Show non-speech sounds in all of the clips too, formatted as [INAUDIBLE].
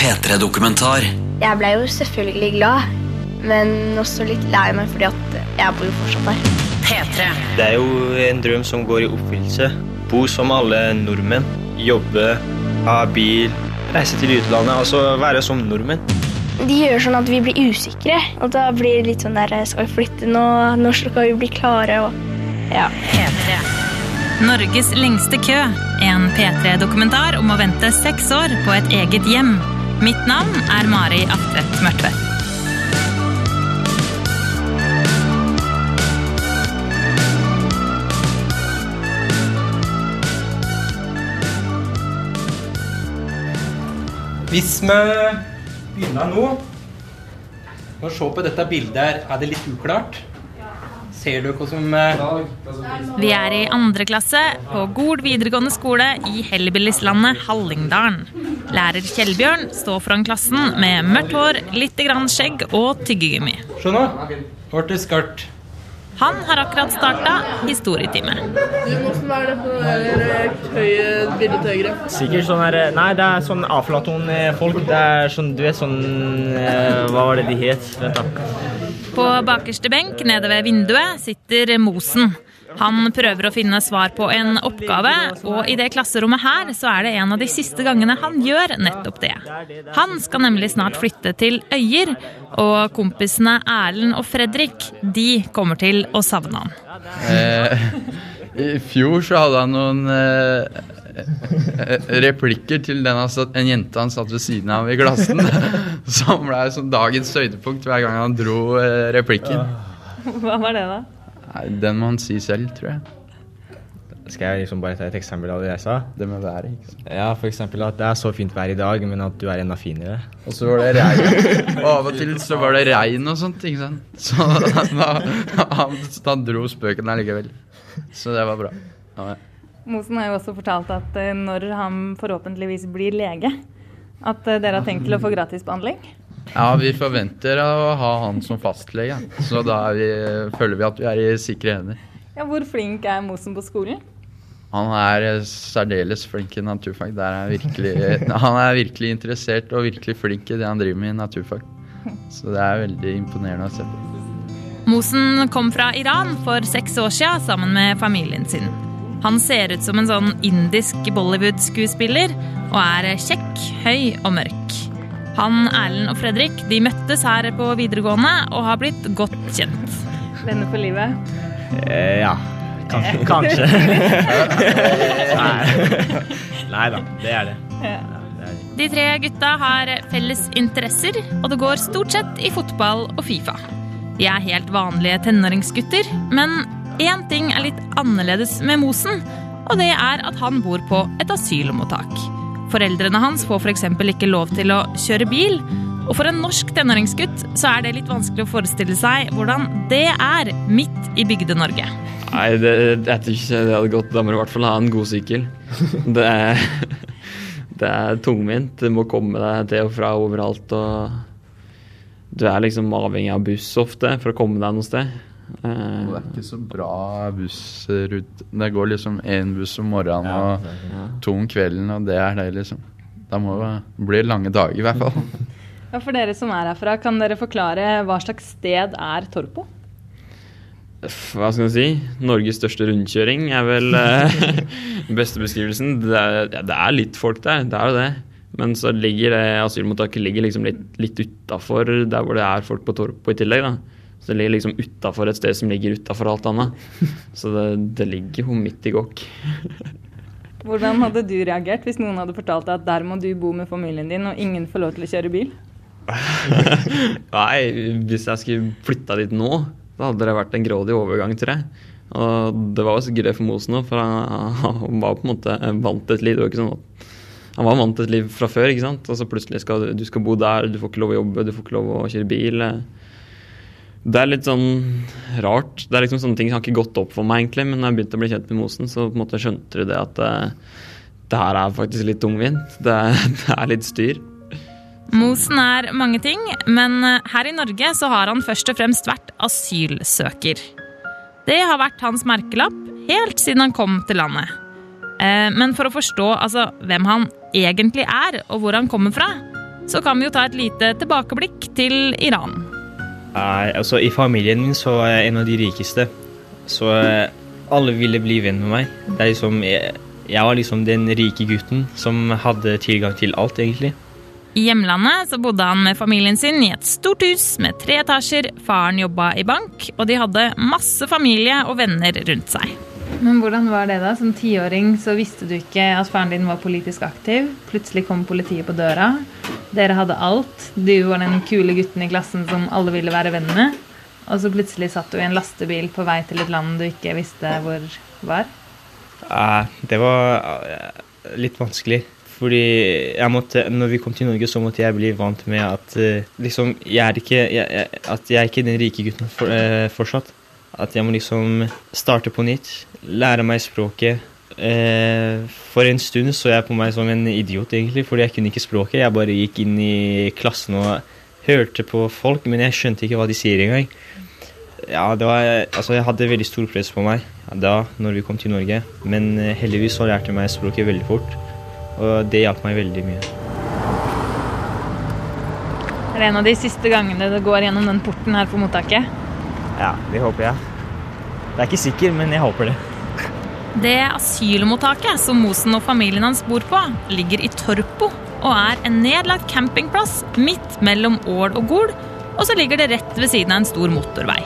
P3-dokumentar. Jeg ble jo selvfølgelig glad, men også litt lei meg fordi at jeg bor jo fortsatt der. P3. Det er jo en drøm som går i oppfyllelse. Bo som alle nordmenn. Jobbe, ha bil, reise til utlandet. Altså være som nordmenn. De gjør sånn at vi blir usikre, og da blir det litt sånn der Skal vi flytte nå? Når skal vi bli klare? Og ja. P3. Norges lengste kø. En P3-dokumentar om å vente seks år på et eget hjem. Mitt navn er Mari Aftvedt Mørtvedt. Hvis vi begynner nå Når vi ser på dette bildet, her, er det litt uklart? Ser dere hva som eh, Vi er i andre klasse på Gol videregående skole i Hellbillislandet Hallingdalen. Lærer Kjellbjørn står foran klassen med mørkt hår, litt grann skjegg og tyggegummi. Se nå. Ble det skarpt. Han har akkurat starta historietime. Hvordan er det på det høye bildet til høyre? Sikkert sånn her Nei, det er sånn Aflaton-folk. Det er sånn Du vet sånn eh, Hva var det de het? Vent, da. På bakerste benk nede ved vinduet sitter Mosen. Han prøver å finne svar på en oppgave, og i det klasserommet her så er det en av de siste gangene han gjør nettopp det. Han skal nemlig snart flytte til Øyer, og kompisene Erlend og Fredrik de kommer til å savne han. Eh, I fjor så hadde han noen eh, replikker til den satt, en jente han satt ved siden av i klassen. [LAUGHS] Som ble som dagens høydepunkt hver gang han dro eh, replikken. Hva var det, da? Nei, den må han si selv, tror jeg. Skal jeg liksom bare ta et eksempel av det jeg sa? Det med været, ikke sant. Ja, for eksempel at det er så fint vær i dag, men at du er enda finere. Og så var det regn. Og [LAUGHS] av og til så var det regn og sånt, ikke sant. Så [LAUGHS] da, han, da dro spøken allikevel. Så det var bra. Ja, ja. Mosen har jo også fortalt at eh, når han forhåpentligvis blir lege, at eh, dere har tenkt til å få gratis behandling. Ja, vi forventer å ha han som fastlege. Så da er vi, føler vi at vi er i sikre hender. Ja, hvor flink er Mosen på skolen? Han er særdeles flink i naturfag. Der er virkelig, han er virkelig interessert og virkelig flink i det han driver med i naturfag. Så det er veldig imponerende å se på. Mosen kom fra Iran for seks år siden sammen med familien sin. Han ser ut som en sånn indisk Bollywood-skuespiller og er kjekk, høy og mørk. Han, Erlend og Fredrik de møttes her på videregående og har blitt godt kjent. Venner for livet. Eh, ja. Kanskje. Kanskje. [LAUGHS] Nei. Nei da, det er det. Ja. det, er det. De tre gutta har felles interesser, og det går stort sett i fotball og Fifa. De er helt vanlige tenåringsgutter, men én ting er litt annerledes med Mosen, og det er at han bor på et asylmottak. Foreldrene hans får f.eks. ikke lov til å kjøre bil, og for en norsk tenåringsgutt så er det litt vanskelig å forestille seg hvordan det er midt i Bygde-Norge. Nei, det, jeg tror ikke det hadde gått. Da må du i hvert fall ha en god sykkel. [LAUGHS] Det er, det er tungvint. Du må komme deg til og fra overalt. og Du er liksom avhengig av buss ofte for å komme deg noe sted. Og det er ikke så bra bussrute. Det går liksom én buss om morgenen og to om kvelden, og det er det, liksom. Da må det bli lange dager, i hvert fall. [LAUGHS] Ja, for dere som er herfra, kan dere forklare hva slags sted er Torpo? Hva skal jeg si? Norges største rundkjøring er vel eh, [LAUGHS] beste beskrivelsen. Det er, ja, det er litt folk der, det er jo det. Men så ligger det asylmottaket ligger liksom litt, litt utafor der hvor det er folk på Torpo i tillegg. da. Så det ligger liksom utafor et sted som ligger utafor alt annet. [LAUGHS] Så det, det ligger jo midt i gokk. [LAUGHS] Hvordan hadde du reagert hvis noen hadde fortalt deg at der må du bo med familien din, og ingen får lov til å kjøre bil? [LAUGHS] Nei, hvis jeg skulle flytta dit nå, da hadde det vært en grådig overgang, tror jeg. Og det var jo sikkert det for Mosen òg, for han, han var på en måte vant til et liv. Det var ikke sånn at han var vant til et liv fra før, ikke sant. Og så plutselig skal du, du skal bo der, du får ikke lov å jobbe, du får ikke lov å kjøre bil. Det er litt sånn rart. Det er liksom sånne ting som har ikke gått opp for meg, egentlig. Men når jeg begynte å bli kjent med Mosen, så på en måte skjønte du det at det, det her er faktisk litt tungvint. [LAUGHS] Det, det er litt styr. Mosen er mange ting, men her i Norge så har han først og fremst vært asylsøker. Det har vært hans merkelapp helt siden han kom til landet. Eh, Men for å forstå altså, hvem han egentlig er, og hvor han kommer fra, så kan vi jo ta et lite tilbakeblikk til Iran. Nei, altså I familien min så var jeg en av de rikeste. Så eh, alle ville bli venn med meg. Det er liksom, jeg, jeg var liksom den rike gutten som hadde tilgang til alt, egentlig. I hjemlandet så bodde han med familien sin i et stort hus med tre etasjer. Faren jobba i bank, og de hadde masse familie og venner rundt seg. Men hvordan var det da? Som tiåring så visste du ikke at faren din var politisk aktiv. Plutselig kom politiet på døra. Dere hadde alt. Du var den kule gutten i klassen som alle ville være venn med. Og så plutselig satt du i en lastebil på vei til et land du ikke visste hvor var. Det var eh, litt vanskelig. Fordi jeg måtte, når vi kom til Norge, så måtte jeg bli vant med at eh, liksom, jeg er ikke, jeg, at jeg er ikke den rike gutten for, eh, fortsatt. At jeg må liksom starte på nytt, lære meg språket. Eh, for en stund så jeg på meg som en idiot, egentlig, fordi jeg kunne ikke språket. Jeg bare gikk inn i klassen og hørte på folk, men jeg skjønte ikke hva de sier engang. Ja, det var, altså jeg hadde veldig stor press på meg da når vi kom til Norge. Men eh, heldigvis så lærte jeg meg språket veldig fort, og det hjalp meg veldig mye. Det Er en av de siste gangene det går gjennom den porten her på mottaket? Ja, det håper jeg. Det er ikke sikker, men jeg håper det. Det asylmottaket som Mosen og familien hans bor på, ligger i Torpo og er en nedlagt campingplass midt mellom Ål og Gol, og så ligger det rett ved siden av en stor motorvei.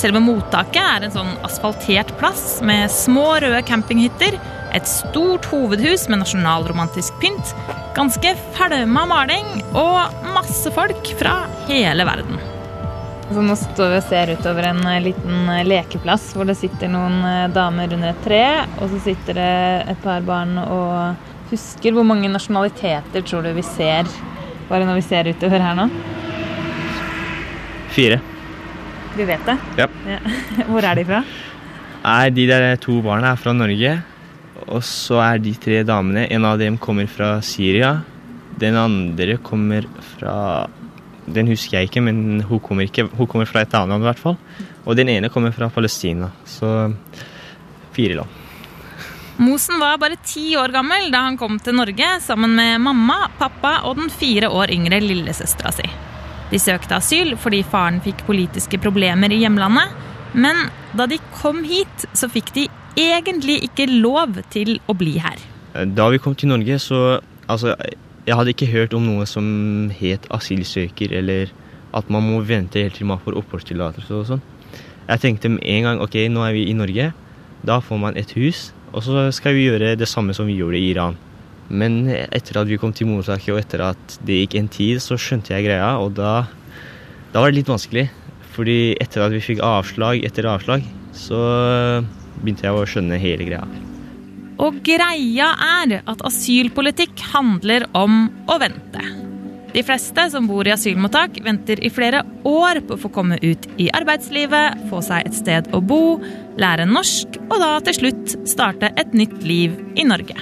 Selve mottaket er en sånn asfaltert plass med små røde campinghytter, et stort hovedhus med nasjonalromantisk pynt, ganske fælma maling og masse folk fra hele verden. Så nå står vi og ser utover en eh, liten eh, lekeplass hvor det sitter noen eh, damer under et tre, og så sitter det et par barn og husker. Hvor mange nasjonaliteter tror du vi ser bare når vi ser utover her nå? Fire. Du vet det. Ja. Ja. [LAUGHS] Hvor er de fra? Nei, de der to barna er fra Norge. Og så er de tre damene En av dem kommer fra Syria. Den andre kommer fra Den husker jeg ikke, men hun kommer, ikke, hun kommer fra et annet land i hvert fall. Og den ene kommer fra Palestina. Så fire land. Mosen var bare ti år gammel da han kom til Norge sammen med mamma, pappa og den fire år yngre lillesøstera si. De søkte asyl fordi faren fikk politiske problemer i hjemlandet, men da de kom hit, så fikk de egentlig ikke lov til å bli her. Da vi kom til Norge, så Altså, jeg hadde ikke hørt om noe som het asylsøker, eller at man må vente helt til man får oppholdstillatelse og sånn. Jeg tenkte med en gang ok, nå er vi i Norge. Da får man et hus, og så skal vi gjøre det samme som vi gjorde i Iran. Men etter at vi kom til mottaket, og etter at det gikk en tid, så skjønte jeg greia, og da, da var det litt vanskelig. Fordi etter at vi fikk avslag etter avslag, så begynte jeg å skjønne hele greia. Og greia er at asylpolitikk handler om å vente. De fleste som bor i asylmottak, venter i flere år på å få komme ut i arbeidslivet, få seg et sted å bo, lære norsk og da til slutt starte et nytt liv i Norge.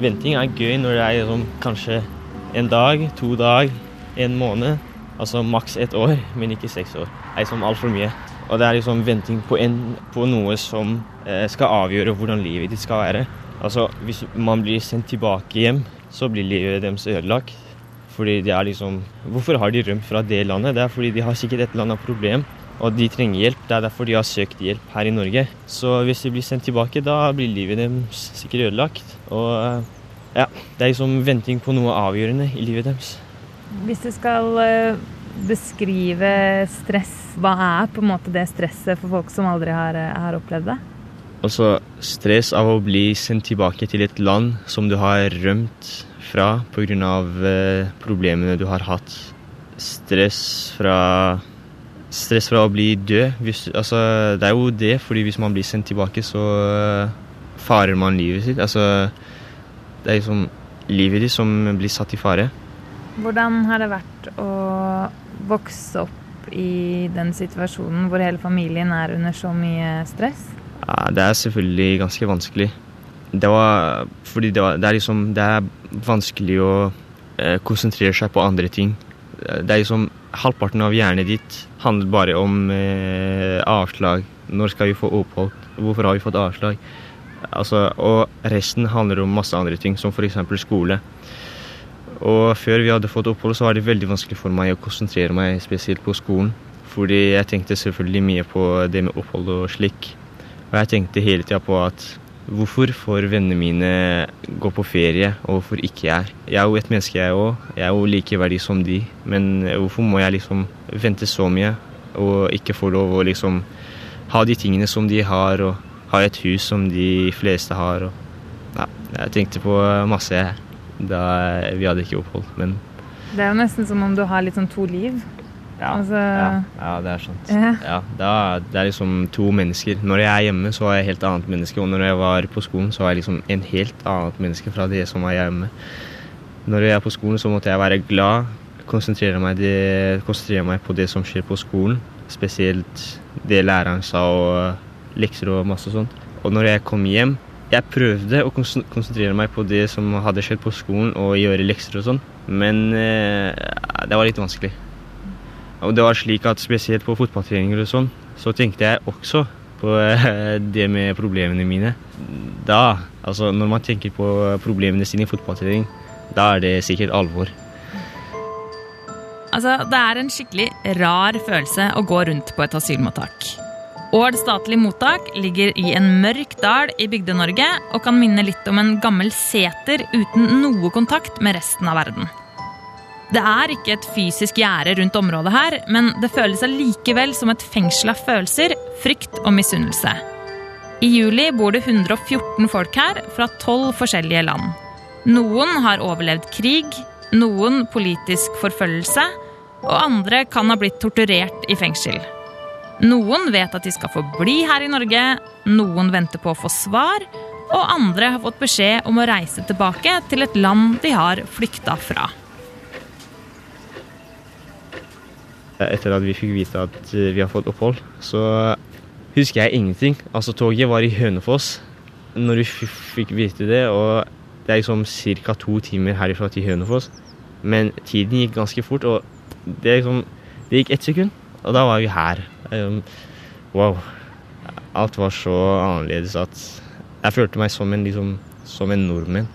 Venting er gøy når det er sånn, kanskje en dag, to dag, en måned. Altså maks ett år, men ikke seks år. Det er liksom altfor mye. Og det er liksom venting på, en, på noe som eh, skal avgjøre hvordan livet ditt skal være. Altså, Hvis man blir sendt tilbake hjem, så blir livet deres ødelagt. Fordi det er liksom Hvorfor har de rømt fra det landet? Det er fordi de har sikkert et eller annet problem, og de trenger hjelp. Det er derfor de har søkt hjelp her i Norge. Så hvis de blir sendt tilbake, da blir livet deres sikkert ødelagt. Og eh, ja, det er liksom venting på noe avgjørende i livet deres. Hvis du skal eh, beskrive stress, hva er på en måte det stresset for folk som aldri har, eh, har opplevd det? Altså stress av å bli sendt tilbake til et land som du har rømt fra pga. Eh, problemene du har hatt. Stress fra Stress fra å bli død. Hvis, altså, det er jo det, fordi hvis man blir sendt tilbake, så eh, farer man livet sitt. Altså, det er liksom livet ditt som blir satt i fare. Hvordan har det vært å vokse opp i den situasjonen hvor hele familien er under så mye stress? Det er selvfølgelig ganske vanskelig. Det var fordi det, var, det er liksom Det er vanskelig å eh, konsentrere seg på andre ting. Det er liksom Halvparten av hjernen ditt handler bare om eh, avslag. Når skal vi få opphold? Hvorfor har vi fått avslag? Altså, og resten handler om masse andre ting, som f.eks. skole. Og før vi hadde fått opphold, så var det veldig vanskelig for meg å konsentrere meg spesielt på skolen. Fordi jeg tenkte selvfølgelig mye på det med opphold og slik. Og jeg tenkte hele tida på at hvorfor får vennene mine gå på ferie, og hvorfor ikke jeg? Jeg er jo et menneske, jeg òg. Jeg er jo likeverdig som de. Men hvorfor må jeg liksom vente så mye og ikke få lov å liksom ha de tingene som de har, og ha et hus som de fleste har? Og, ja, jeg tenkte på masse da vi hadde ikke opphold, men Det er jo nesten som om du har litt sånn to liv. Ja, Altså- ja, ja, det er sant. Ja. Da, det er liksom to mennesker. Når jeg er hjemme, så er jeg et helt annet menneske. Og når jeg var på skolen, så var jeg liksom en helt annet menneske fra det som var hjemme. Når jeg er på skolen, så måtte jeg være glad, konsentrere meg, det, konsentrere meg på det som skjer på skolen. Spesielt det læreren sa, og lekser og masse sånt. Og når jeg kom hjem Jeg prøvde å konsentrere meg på det som hadde skjedd på skolen, og gjøre lekser og sånn, men eh, det var litt vanskelig. Og det var slik at spesielt på fotballtreninger og sånn, så tenkte jeg også på eh, det med problemene mine. Da, altså når man tenker på problemene sine i fotballtrening, da er det sikkert alvor. Altså, det er en skikkelig rar følelse å gå rundt på et asylmottak. Ål statlig mottak ligger i en mørk dal i Bygde-Norge og kan minne litt om en gammel seter uten noe kontakt med resten av verden. Det er ikke et fysisk gjerde rundt området her, men det føles allikevel som et fengsel av følelser, frykt og misunnelse. I juli bor det 114 folk her fra tolv forskjellige land. Noen har overlevd krig, noen politisk forfølgelse, og andre kan ha blitt torturert i fengsel. Noen vet at de skal få bli her i Norge, noen venter på å få svar, og andre har fått beskjed om å reise tilbake til et land de har flykta fra. Etter at vi fikk vite at eh, vi har fått opphold, så husker jeg ingenting. Altså, toget var i Hønefoss når vi fikk vite det, og det er liksom ca. to timer herifra til Hønefoss. Men tiden gikk ganske fort, og det, liksom, det gikk ett sekund, og da var vi her. Um, wow. Alt var så annerledes at jeg følte meg som en, liksom, som en nordmenn.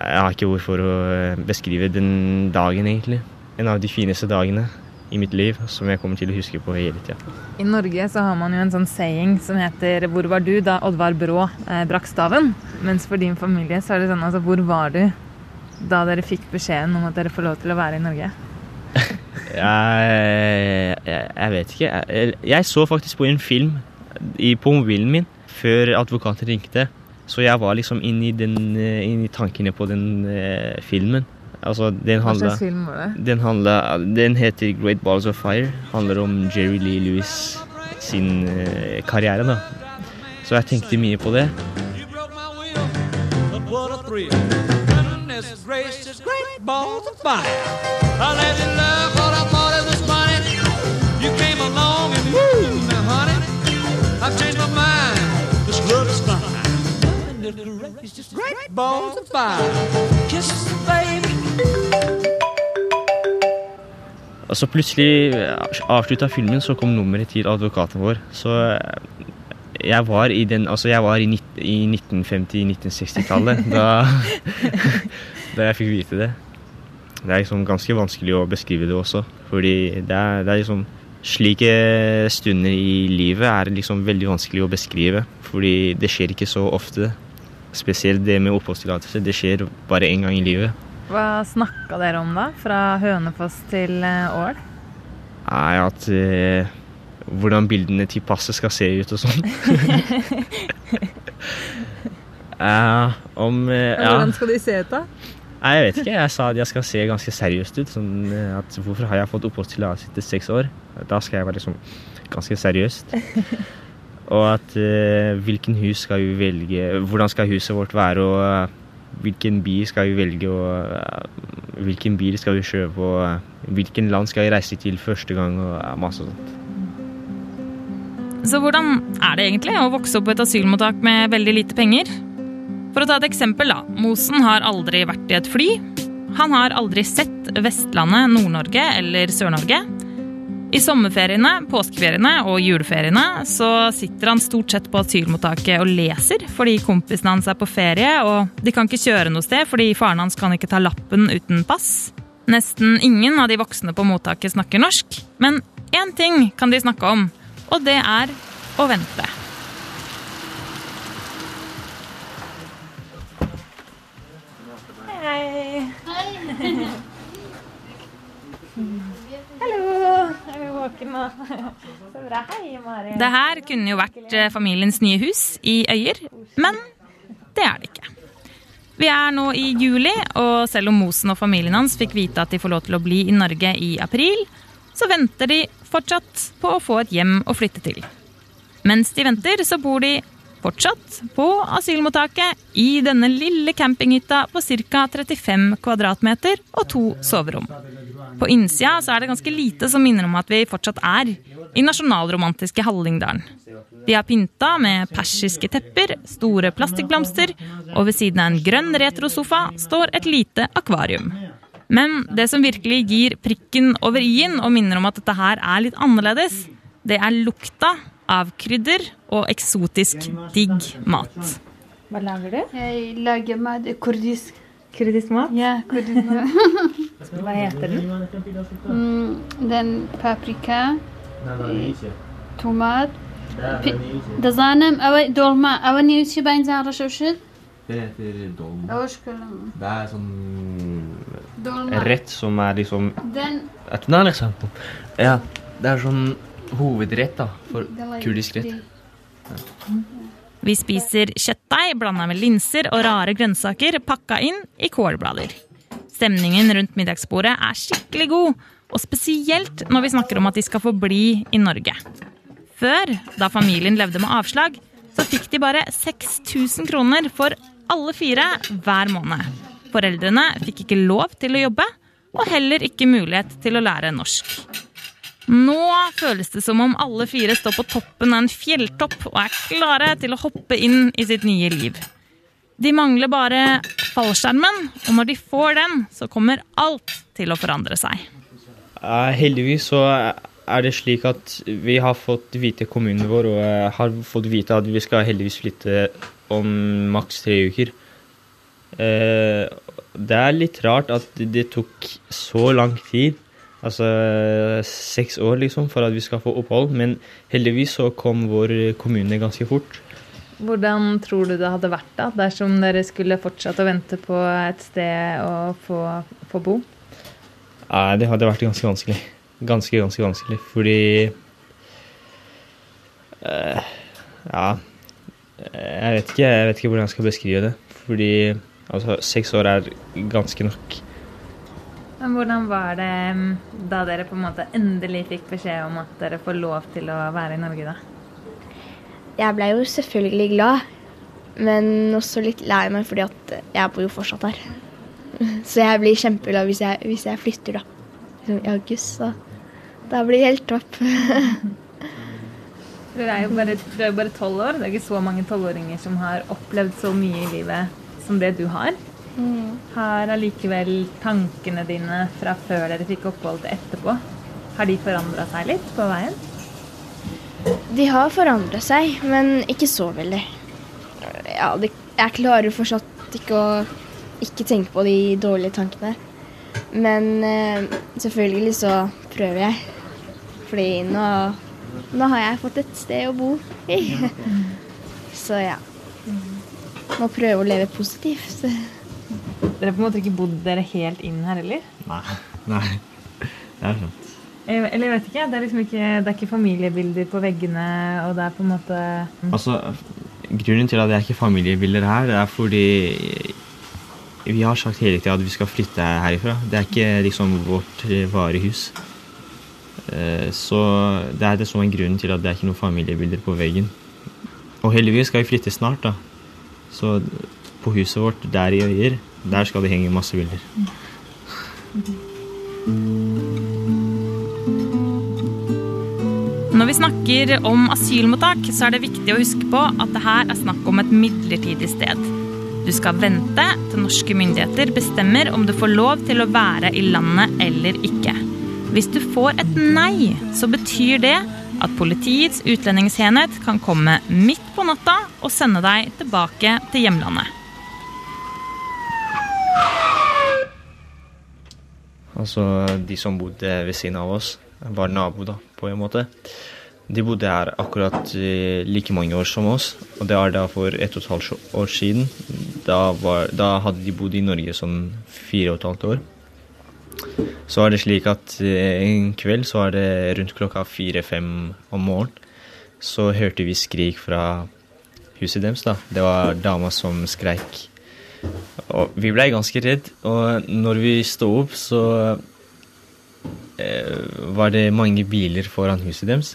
Jeg har ikke ord for å eh, beskrive den dagen, egentlig. En av de fineste dagene i mitt liv som jeg kommer til å huske på hele tida. I Norge så har man jo en sånn saying som heter 'Hvor var du da Oddvar Brå eh, brakk staven?' Mens for din familie så er det sånn altså Hvor var du da dere fikk beskjeden om at dere får lov til å være i Norge? [LAUGHS] Jeg, jeg, jeg vet ikke. Jeg, jeg så faktisk på en film i, på mobilen min før advokaten ringte. Så jeg var liksom inn i, den, eh, inn i tankene på den eh, filmen. Altså, den Hva slags film var det? den, handler, den heter Great Balls of Fire. Handler om Jerry Lee Lewis sin eh, karriere, da. Så jeg tenkte mye på det. Great balls of fire. I let you love what I thought it was funny. You came along and woo, now honey, I've changed my mind. This love is fine. Goodness gracious, great balls of fire. Kisses, baby. Og så plutselig avslutta filmen, så kom nummeret til advokaten vår. Så eh, jeg var i den Altså, jeg var i, i 1950-1960-tallet [LAUGHS] da, [LAUGHS] da jeg fikk vite det. Det er liksom ganske vanskelig å beskrive det også, fordi det er, det er liksom Slike stunder i livet er liksom veldig vanskelig å beskrive, fordi det skjer ikke så ofte. Spesielt det med oppholdstillatelse. Det skjer bare én gang i livet. Hva snakka dere om da? Fra Hønefoss til eh, Ål? Nei, at eh, hvordan bildene til passet skal se ut og sånn. [LAUGHS] [LAUGHS] Eh, om eh, ja. Hvordan skal de se ut, da? Nei, jeg vet ikke. Jeg sa at jeg skal se ganske seriøst ut. Sånn eh, at hvorfor har jeg fått oppholdstillatelse etter seks år? Da skal jeg være liksom ganske seriøst. [LAUGHS] Og at eh, hvilken hus skal vi velge Hvordan skal huset vårt være, og eh, hvilken bil skal vi velge, og eh, hvilken bil skal vi kjøpe, og hvilken land skal vi reise til første gang, og masse sånt. Så hvordan er det egentlig å vokse opp på et asylmottak med veldig lite penger? For å ta et eksempel, da. Mosen har aldri vært i et fly. Han har aldri sett Vestlandet, Nord-Norge eller Sør-Norge. I sommerferiene, påskeferiene og juleferiene så sitter han stort sett på asylmottaket og leser fordi kompisene hans er på ferie, og de kan ikke kjøre noe sted fordi faren hans kan ikke ta lappen uten pass. Nesten ingen av de voksne på mottaket snakker norsk, men én ting kan de snakke om, og det er å vente. Hei. Hei. [LAUGHS] Det her kunne jo vært eh, familiens nye hus i Øyer, men det er det ikke. Vi er nå i juli, og selv om Mosen og familien hans fikk vite at de får lov til å bli i Norge i april, så venter de fortsatt på å få et hjem å flytte til. Mens de venter, så bor de fortsatt på asylmottaket i denne lille campinghytta på ca. 35 kvadratmeter og to soverom. På innsida så er det ganske lite som minner om at vi fortsatt er i nasjonalromantiske Hallingdalen. De har pynta med persiske tepper, store plastikkblomster, og ved siden av en grønn retrosofa står et lite akvarium. Men det som virkelig gir prikken over i-en og minner om at dette her er litt annerledes, det er lukta av krydder og eksotisk digg mat. Hva lager du? Jeg lager mat kurdisk. Kurdisk mat? Ja, kurdisk mat. [LAUGHS] Hva heter den? Mm, den paprika, tomat pi- دزانم ئەوەی دۆڵما ئەوە نێوچی باینجان ڕەشەوشت Det heter dolma. ئەوەش کردم Det er sånn دۆڵما rett som er liksom Den Et eksempel. Ja, det er sånn hovedrett da, for kurdisk rett. Vi spiser kjøttdeig blanda med linser og rare grønnsaker pakka inn i kålblader. Stemningen rundt middagsbordet er skikkelig god, og spesielt når vi snakker om at de skal få bli i Norge. Før, da familien levde med avslag, så fikk de bare 6000 kroner for alle fire hver måned. Foreldrene fikk ikke lov til å jobbe, og heller ikke mulighet til å lære norsk. Nå føles det som om alle fire står på toppen av en fjelltopp og er klare til å hoppe inn i sitt nye liv. De mangler bare fallskjermen, og når de får den, så kommer alt til å forandre seg. Eh, heldigvis så er det slik at vi har fått vite kommunen vår og eh, har fått vite at vi skal heldigvis flytte om maks tre uker. Eh, det er litt rart at det tok så lang tid, altså seks år liksom, for at vi skal få opphold, men heldigvis så kom vår kommune ganske fort. Hvordan tror du det hadde vært da, dersom dere skulle fortsatt å vente på et sted å få, få bo? Nei, det hadde vært ganske vanskelig. Ganske, ganske vanskelig, fordi uh, Ja. Jeg vet, ikke, jeg vet ikke hvordan jeg skal beskrive det. Fordi altså, seks år er ganske nok. Men hvordan var det mm, da dere på en måte endelig fikk beskjed om at dere får lov til å være i Norge, da? Jeg ble jo selvfølgelig glad, men også litt lei meg fordi at jeg bor jo fortsatt her. [LAUGHS] Så jeg blir kjempeglad hvis jeg, hvis jeg flytter da, liksom i august. Så da blir det helt topp. [LAUGHS] Du er jo bare, tolv er bare 12 år. Det er ikke så mange tolvåringer som har opplevd så mye i livet som det du har. Har allikevel tankene dine fra før dere fikk opphold til etterpå, har de forandra seg litt på veien? De har forandret seg, men ikke så veldig. Ja, de, jeg klarer fortsatt ikke å ikke tenke på de dårlige tankene. Men eh, selvfølgelig så prøver jeg. Fordi nå, nå har jeg fått et sted å bo i. [LAUGHS] Så ja. Må prøve å leve positivt. Dere har på en måte ikke bodd dere helt inn her heller? Nei. Nei. Det er sant. Eh, Eller jeg vet ikke, det er liksom ikke, det er ikke familiebilder på veggene, og det er på en måte Altså, grunnen til at det er ikke familiebilder her, det er fordi vi har sagt hele tida at vi skal flytte herifra. Det er ikke liksom vårt eh, varehus. Eh, Så det er det som er grunnen til at det er ikke noen familiebilder på veggen. Og heldigvis skal vi flytte snart, da. Så på huset vårt der i Øyer, der skal det henge masse bilder. Når vi snakker om asylmottak, så er det viktig å huske på at det her er snakk om et midlertidig sted. Du skal vente til norske myndigheter bestemmer om du får lov til å være i landet eller ikke. Hvis du får et nei, så betyr det at Politiets utlendingsenhet kan komme midt på natta og sende deg tilbake til hjemlandet. Altså, de som bodde ved siden av oss, var nabo, da, på en måte. De bodde her akkurat eh, like mange år som oss, og det var da for ett og et halvt år siden. Da, var, da hadde de bodd i Norge sånn fire og et halvt år. Så var det slik at eh, en kveld så var det rundt klokka fire-fem om morgenen, så hørte vi skrik fra huset deres, da. Det var dama som skreik. Og vi blei ganske redd, og når vi sto opp, så var det mange biler foran huset deres.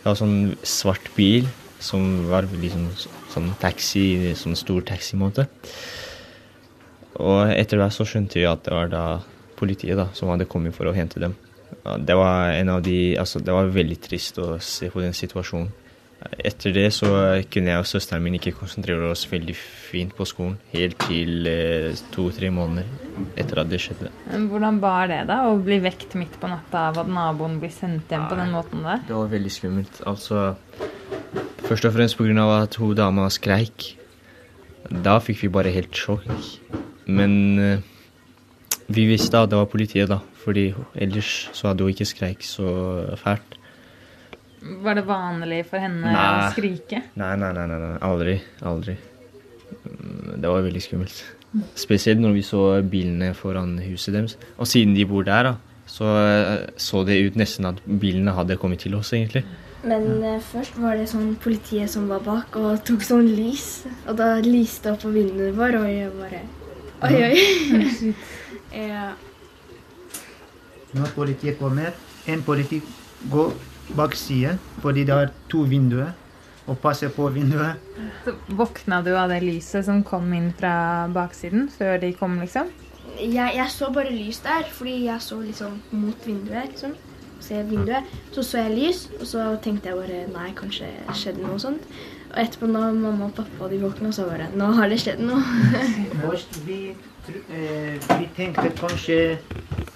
Det var sånn svart bil som var liksom sånn taxi, sånn stor taximåte. Og etter det så skjønte vi at det var da politiet da, som hadde kommet for å hente dem. Det var en av de, altså det var veldig trist å se på den situasjonen. Etter det så kunne jeg og søsteren min ikke konsentrere oss veldig fint på skolen, helt til eh, to-tre måneder etter at det skjedde. Hvordan var det da, å bli vekt midt på natta av at naboen blir sendt hjem på den måten der? Det var veldig skummelt. Altså, først og fremst pga. at hun dama skreik. Da fikk vi bare helt sjokk. Men eh, vi visste at det var politiet, da. Fordi ellers så hadde hun ikke skreik så fælt. Var det vanlig for henne å skrike? Nei, nei, nei, nei, nei. aldri. Aldri. Det var veldig skummelt. Spesielt når vi så bilene foran huset deres. Og siden de bor der, da, så eh, så det ut nesten at bilene hadde kommet til oss, egentlig. Men ja. først var det sånn politiet som var bak og tok sånn lys. Og da lyste opp på vinduet vårt, og jeg bare Oi, oi. ja. Når politiet kommer, en politi går bak siden fordi det er to vinduer, og passer på vinduet. Så våkna du av det lyset som kom inn fra baksiden før de kom, liksom? jeg, jeg så bare lys der, fordi jeg så liksom mot vinduet. liksom. Se vinduet. Så så jeg lys, og så tenkte jeg bare nei, kanskje skjedde noe sånt. Og etterpå da mamma og pappa de våkna, så bare nå har det skjedd noe. [LAUGHS] Først vi, eh, vi tenkte kanskje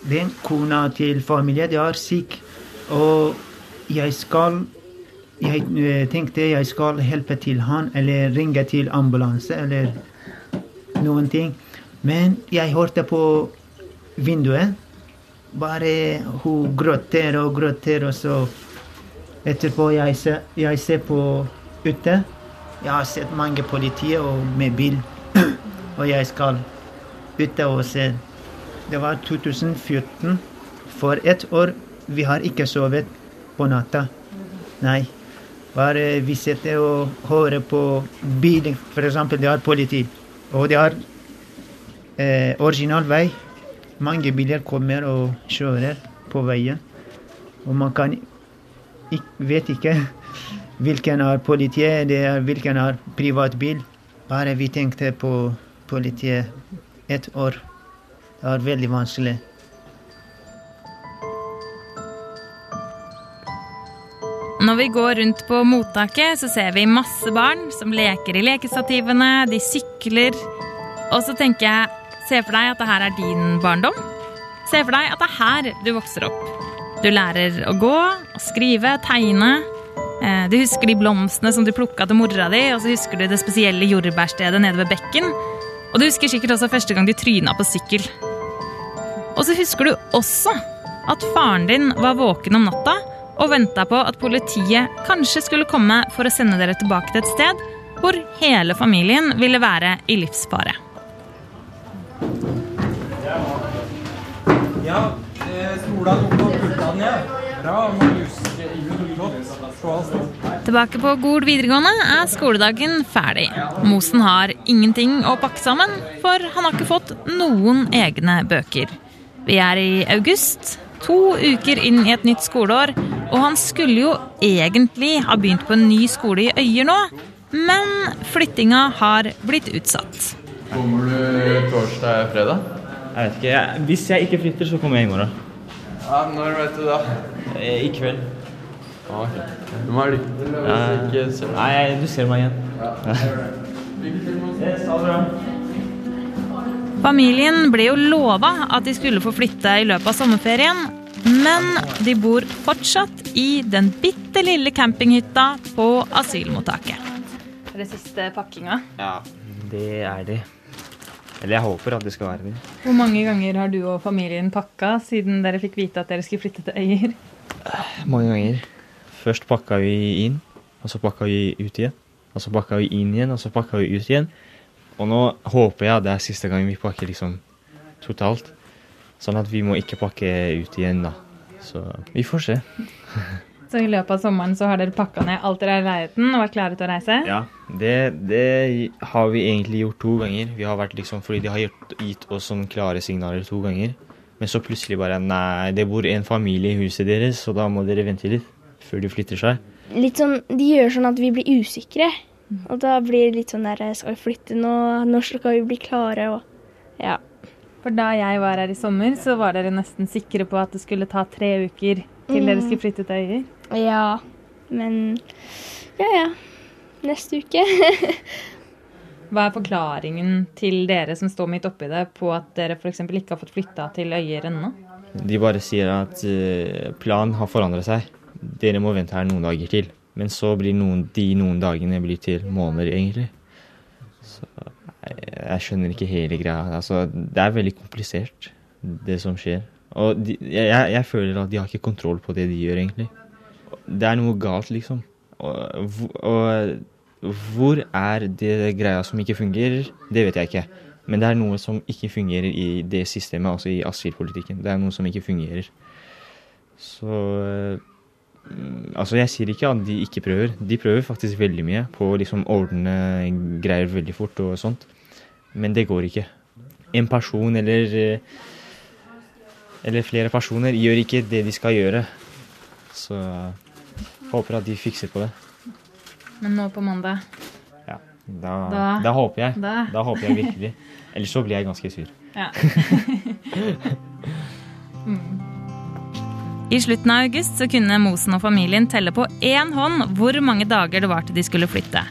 den kona til familien de er syk, og jeg skal jeg eh, tenkte jeg skal hjelpe til han, eller ringe til ambulanse, eller noen ting. Men jeg hørte på vinduet. Bare hun gråter og gråter, og så etterpå jeg ser, jeg ser på ute. Jeg har sett mange politier og med bil, [CLEARS THROAT] og jeg skal ute og se. Det var 2014. For ett år vi har ikke sovet på natta. Nei. Bare vi sitter og hører på bilen. Eksempel, det er politi. Og det er eh, original vei. Mange biler kommer og kjører på veien. Og man kan ik vet ikke [LAUGHS] hvilken er politiet, det er hvilken er privatbil. Bare vi tenkte på politiet et år. Det er veldig vanskelig. Når vi går rundt på mottaket, så ser vi masse barn som leker i lekestativene, de sykler. Og så tenker jeg, se for deg at det her er din barndom. Se for deg at det er her du vokser opp. Du lærer å gå, å skrive, tegne. Eh, Du husker de blomstene som du plukka til mora di, og så husker du det spesielle jordbærstedet nede ved bekken. Og du husker sikkert også første gang du tryna på sykkel. Og så husker du også at faren din var våken om natta og venta på at politiet kanskje skulle komme for å sende dere tilbake til et sted hvor hele familien ville være i livsfare. Ja, stola Sola tok opp pultene igjen. Bra, Marius. Tilbake på Gol videregående er skoledagen ferdig. Mosen har ingenting å pakke sammen, for han har ikke fått noen egne bøker. Vi er i august, to uker inn i et nytt skoleår, og han skulle jo egentlig ha begynt på en ny skole i Øyer nå, men flyttinga har blitt utsatt. Kommer du torsdag-fredag? Jeg vet ikke. Jeg, hvis jeg ikke flytter, så kommer jeg i morgen. Ja, når vet du da? Eh, I kveld. Ja, ok. Du må ha lykke til. Ja. Nei, du ser meg igjen. [LAUGHS] Yes, ha det bra. Familien ble jo lova at de skulle få flytte i løpet av sommerferien, Men de bor fortsatt i den bitte lille campinghytta på asylmottaket. Er det siste pakkinga? Ja, det er det. Eller jeg håper at det skal være det. Hvor mange ganger har du og familien pakka siden dere fikk vite at dere skulle flytte til Øyer? Mange ganger. Først pakka vi inn, og så pakka vi ut igjen. Og så pakka vi inn igjen, og så pakka vi ut igjen. Og nå håper jeg at det er siste gang vi pakker liksom totalt. Sånn at vi må ikke pakke ut igjen, da. Så vi får se. [LAUGHS] Så i løpet av sommeren så har dere pakka ned alt dere har i leiligheten og er klare til å reise? Ja, det, det har vi egentlig gjort to ganger. Vi har vært liksom, fordi de har gitt, gitt oss sånn klare signaler to ganger. Men så plutselig bare Nei, det bor en familie i huset deres, så da må dere vente litt før de flytter seg. Litt sånn, De gjør sånn at vi blir usikre. Og da blir det litt sånn der Skal vi flytte nå? Når skal vi bli klare? Og ja. For da jeg var her i sommer, så var dere nesten sikre på at det skulle ta tre uker til Mm. dere skulle flytte til Øyer. Ja. Men ja, ja. Neste uke. [LAUGHS] Hva er forklaringen til dere som står midt oppi det, på at dere f.eks. ikke har fått flytta til Øyer ennå? De bare sier at eh, planen har forandret seg. Dere må vente her noen dager til. Men så blir noen, de noen dagene blir til måneder, egentlig. Så jeg, jeg skjønner ikke hele greia. Altså, det er veldig komplisert, det som skjer. Og de, jeg, jeg føler at de har ikke kontroll på det de gjør, egentlig. Det er noe galt, liksom. Og, og hvor er det greia som ikke fungerer, det vet jeg ikke. Men det er noe som ikke fungerer i det systemet, altså i asylpolitikken. Det er noe som ikke fungerer. Så Altså, jeg sier ikke at de ikke prøver. De prøver faktisk veldig mye på å liksom ordne greier veldig fort og sånt. Men det går ikke. En person eller eh, eller flere personer gjør ikke det de skal gjøre. Så håper at de fikser på det. Men nå på mandag Ja, da, Da- da, håper jeg. da. Da. håper jeg virkelig. [LAUGHS] Ellers så blir jeg ganske sur. Ja. [LAUGHS] I slutten av august så kunne Mosen og familien telle på én hånd hvor mange dager det var til de skulle flytte.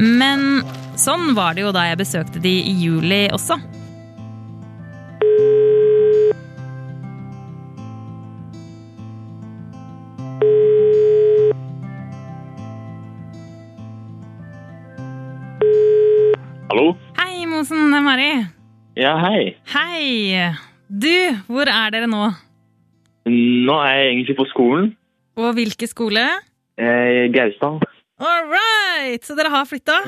Men sånn var det jo da jeg besøkte de i juli også. Hallo? Hei, Mosen. Det er Mari. Ja, hei. Hei. Du, hvor er dere nå? Nå er jeg egentlig på skolen. Og hvilke skole? Eh, Gausdal. All right! Så dere har flytta?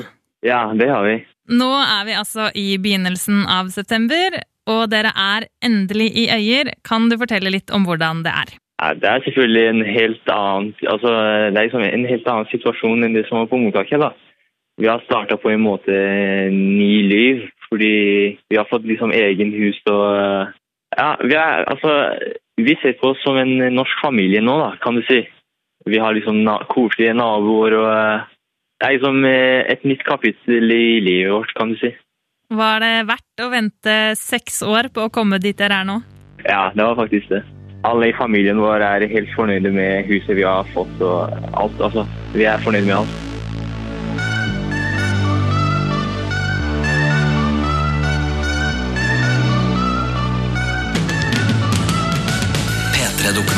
Ja, det har vi. Nå er vi altså i begynnelsen av september, og dere er endelig i Øyer. Kan du fortelle litt om hvordan det er? Ja, det er selvfølgelig en helt annen, altså, det er liksom en helt annen situasjon enn det som var på mottaket. da. Vi har starta på en måte ny liv, fordi vi har fått liksom egen hus og Ja, vi er altså Vi ser på oss som en norsk familie nå, da, kan du si. Vi har liksom na koselige naboer og eh, Det er liksom eh, et nytt kapittel i livet vårt, kan du si. Var det verdt å vente seks år på å komme dit dere er nå? Ja, det var faktisk det. Alle i familien vår er helt fornøyde med huset vi har fått og alt. Altså, vi er fornøyde med alt.